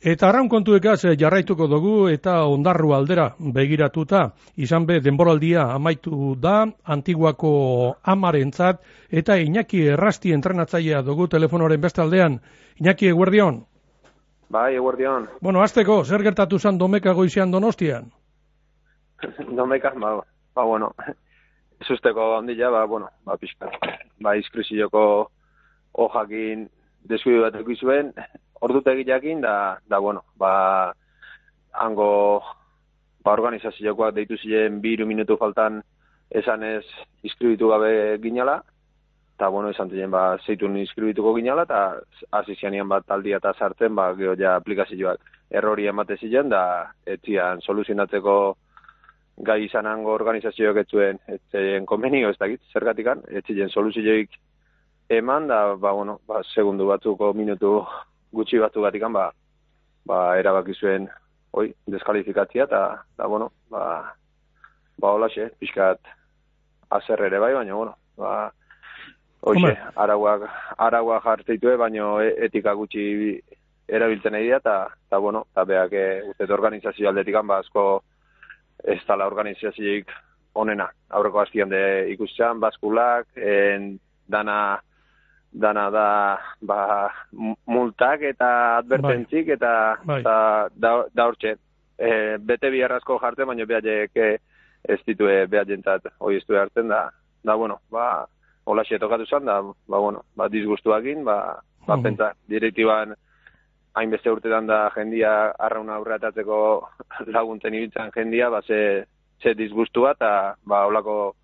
Eta arraun kontuekaz eh, jarraituko dugu eta ondarru aldera begiratuta, izan be denboraldia amaitu da, antiguako amarentzat, eta Iñaki Errasti entrenatzailea dugu telefonoren beste aldean. Iñaki, eguerdion? Bai, eguerdion. Bueno, azteko, zer gertatu zan domeka goizean donostian? domeka, ba, ba, bueno, zuzteko ondila, ba, bueno, ba, pixka. Ba, izkrizioko hojakin deskuidu bat zuen, ordutegi jakin, da, da, bueno, ba, hango, ba, organizaziokoak deitu ziren biru minutu faltan esan ez iskribitu gabe ginala, eta, bueno, esan ziren, ba, zeitun iskribituko ginala, eta hasi bat taldia eta sartzen, ba, geho ja aplikazioak errori emate ziren, da, etzian soluzionatzeko gai izan hango organizazioak etzuen, etzien konbenio ez dakit, zergatikan, etzien soluzioik eman, da, ba, bueno, ba, segundu batzuko minutu gutxi batzu gatikan, ba, ba, erabaki zuen, oi, deskalifikatzia, eta, da, bueno, ba, ba, hola xe, pixkat, azer ere bai, baina, bueno, ba, Oixe, arauak, arauak jartzeitue, baino e, etika gutxi erabiltzen egia, eta, eta bueno, eta beak, e, uste organizazio aldetikan, ba, asko ez tala organizazioik onena. Aurreko hastian de ikustean, baskulak, en, dana, dana da ba, multak eta advertentzik bai. eta, bai. da, da hortxe. E, bete biharrazko jarte, baina behaiek ez ditue behajentzat hoi ez hartzen da, da bueno, ba, hola tokatu zan, da, ba, bueno, ba, disgustuakin, ba, ba, uh pentsa, direktiban hainbeste urtetan da jendia arrauna aurreatatzeko laguntzen ibiltzen jendia, ba, ze, ze disgustua, eta, ba, holako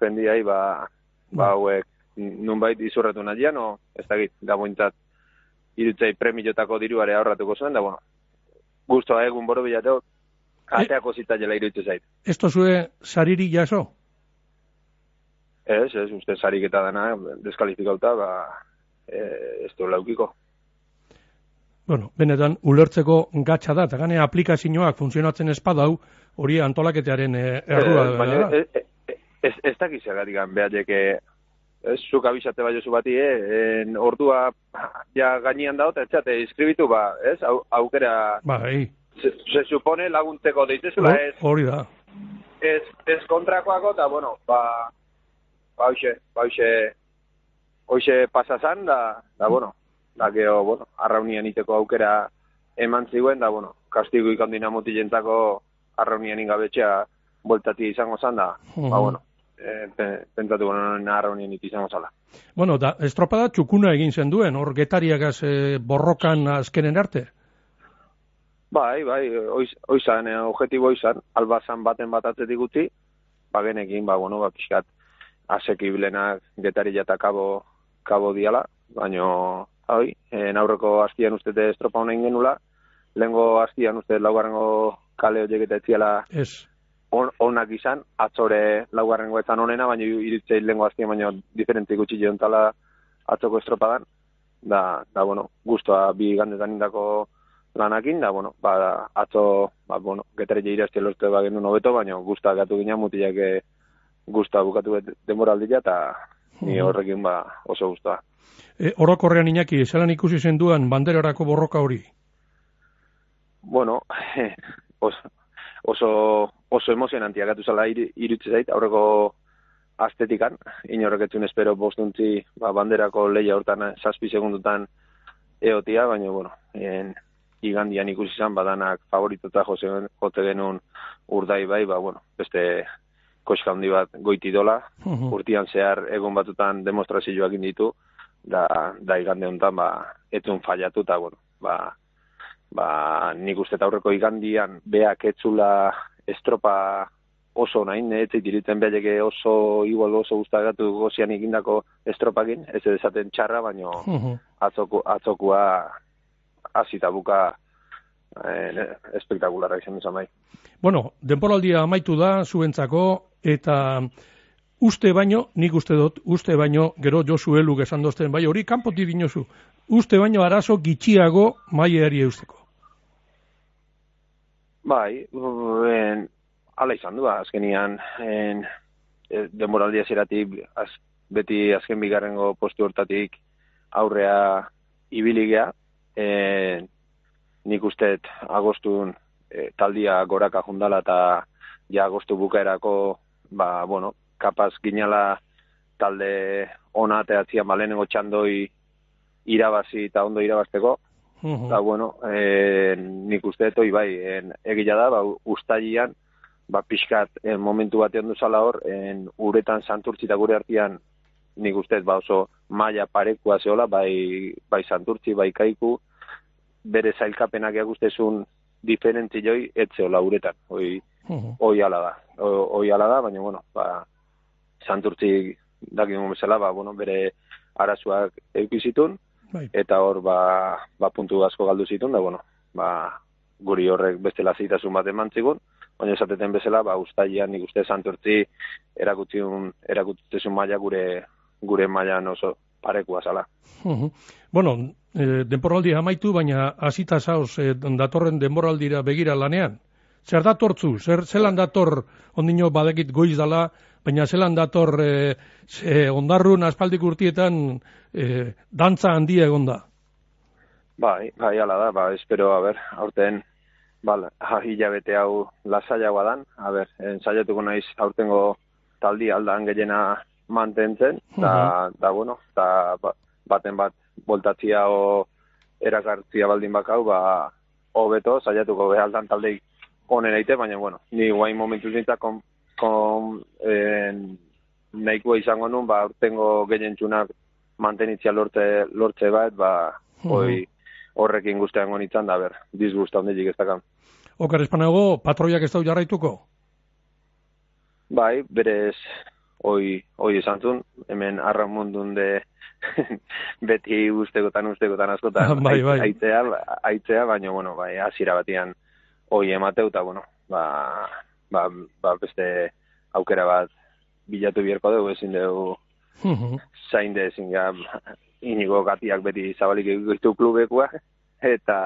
jendiai, ba, ba, bai. hauek nunbait izurratu nahian, o ez da git, da bointzat, irutzei premiotako diruare ahorratuko zuen, da, bueno, guztua egun boro bilateo, ateako zita jela irutu zait. Ez zue sariri jaso? Ez, ez, uste sarik eta dena, deskalifikauta, ba, e, ez du laukiko. Bueno, benetan, ulertzeko gatsa da, eta gane aplikazioak funtzionatzen espadau, hori antolaketearen e, errua. Ez, baina, ez, ez, ez, ez dakizagatik, ez zuk abisate bai oso bati, eh? En, ordua ja gainean dago, eta etxate, iskribitu, ba, ez, Au, aukera... Ba, Se, se supone laguntzeko deitezula, ez... Hori da. Ez, ez kontrakoako, eta, bueno, ba, ba, hoxe, ba, hoxe, hoxe pasazan, da, da, bueno, da, geho, bueno, arraunian iteko aukera eman ziguen, da, bueno, kastigu ikandina motilentzako arraunian ingabetxea voltati izango zan, da, ba, bueno, eh, pentsatu gonen naharra honien izango zala. Bueno, da, estropada txukuna egin zen duen, hor getariagaz eh, borrokan azkenen arte? Bai, bai, oizan, eh, objetibo oizan, albazan baten bat atzetik guti, bagenekin, ba, bueno, ba, pixkat, asekiblenak getari jata kabo, kabo diala, baino, hoi, en aurreko hastian uste estropa honen genula, lehenko hastian uste laugarrengo kale horiek eta etziala es on, onak izan, atzore laugarren goetan onena, baina iritzei lengo aztien, baina diferenti gutxi jontala atzoko estropadan, da, da bueno, guztua bi gandetan indako lanakin, da, bueno, ba, atzo, ba, bueno, getere jeira estia lortu eba gendu nobeto, baina guztua gatu gina, mutiak guztua bukatu demoraldia, eta ni horrekin ba, oso guztua. E, orokorrean inaki, zelan ikusi zen duan banderarako borroka hori? Bueno, oso, oso oso emozionantia gatu zala irutze zait, aurreko astetikan, inorreketzun espero bostuntzi ba, banderako leia hortan saspi segundutan eotia, baina, bueno, en, igandian ikusi izan, badanak favoritota jose jote genuen urdai bai, ba, bueno, beste koska handi bat goiti dola, urtian zehar egon batutan demostrazioak ditu, da, da igande honetan, ba, etzun fallatu, eta, bueno, ba, ba, nik uste aurreko igandian beak etzula estropa oso nahin, ez diritzen behar oso igual oso guztagatu gozian egindako estropakin, ez esaten txarra, baino atzoku, atzokua azita buka eh, espektakularra izan izan bai. Bueno, denporaldia amaitu da zuentzako, eta uste baino, nik uste dut, uste baino, gero Josu Eluk esan dozten, bai hori kanpoti dinozu, uste baino arazo gitxiago maieari eusteko. Bai, en, ala izan du, azkenian, en, e, demoraldia zeratik, az, beti azken bigarrengo postu hortatik aurrea ibiligea, en, nik usteet agostun e, taldia goraka jundala eta ja agostu bukaerako, ba, bueno, kapaz ginala talde ona teatzia malenengo txandoi irabazi eta ondo irabazteko. Eta, bueno, e, nik uste dut, bai, en, egila da, ba, ustalian, ba, pixkat, en, momentu batean duzala hor, en, uretan santurtzi eta gure artean, nik uste ba, oso maila parekua zeola, bai, bai santurtzi, bai kaiku, bere zailkapenak egustezun diferentzi joi, etzeola uretan, oi, oi ala da, oi ala da, baina, bueno, ba, santurtzi dakin bezala, ba, bueno, bere arazoak eukizitun, bai. eta hor, ba, ba, puntu asko galdu zitun, da, bueno, ba, guri horrek beste lazitasun bat eman zigun, baina esateten bezala, ba, ustaian nik uste santurtzi erakutziun, erakutzezun maila gure, gure maila oso parekua zala. Bueno, e, denboraldi amaitu, baina hasita zauz e, datorren denboraldira begira lanean. Zer datortzu? Zer, zelan dator ondino badekit goiz dala, baina zelan dator e, ze, ondarrun aspaldik urtietan e, dantza handia egonda? Bai, bai, ala da, ba, espero, a ber, aurten, bal, hilabete hau lasaiagoa dan, a ber, ensaiatuko naiz aurtengo taldi aldan gehiena mantentzen, da, da bueno, da, ba, baten bat voltatzia o erakartzia baldin bakau, ba, hobeto, saiatuko behaldan taldeik onen aite, baina, bueno, ni guain momentu zintzak kon, kon en, nahikoa izango nun, ba, urtengo gehientzunak mantenitzia lortze, lortze bat, ba, hoi, horrekin guztean gonitzen, da, ber, disgusta hondetik ez dakan. Okar, espanago, patroiak ez dau jarraituko? Bai, berez, hoi, hoi esan zun, hemen arra mundun de beti ustekotan, ustekotan askotan, bai, bai. aitzea, aitzea, baina, bueno, bai, azira batian, hoi emateu, eta, bueno, ba, ba, ba, beste aukera bat bilatu bierko dugu, ezin dugu, zain de, ezin inigo gatiak beti zabalik egitu klubekua, eta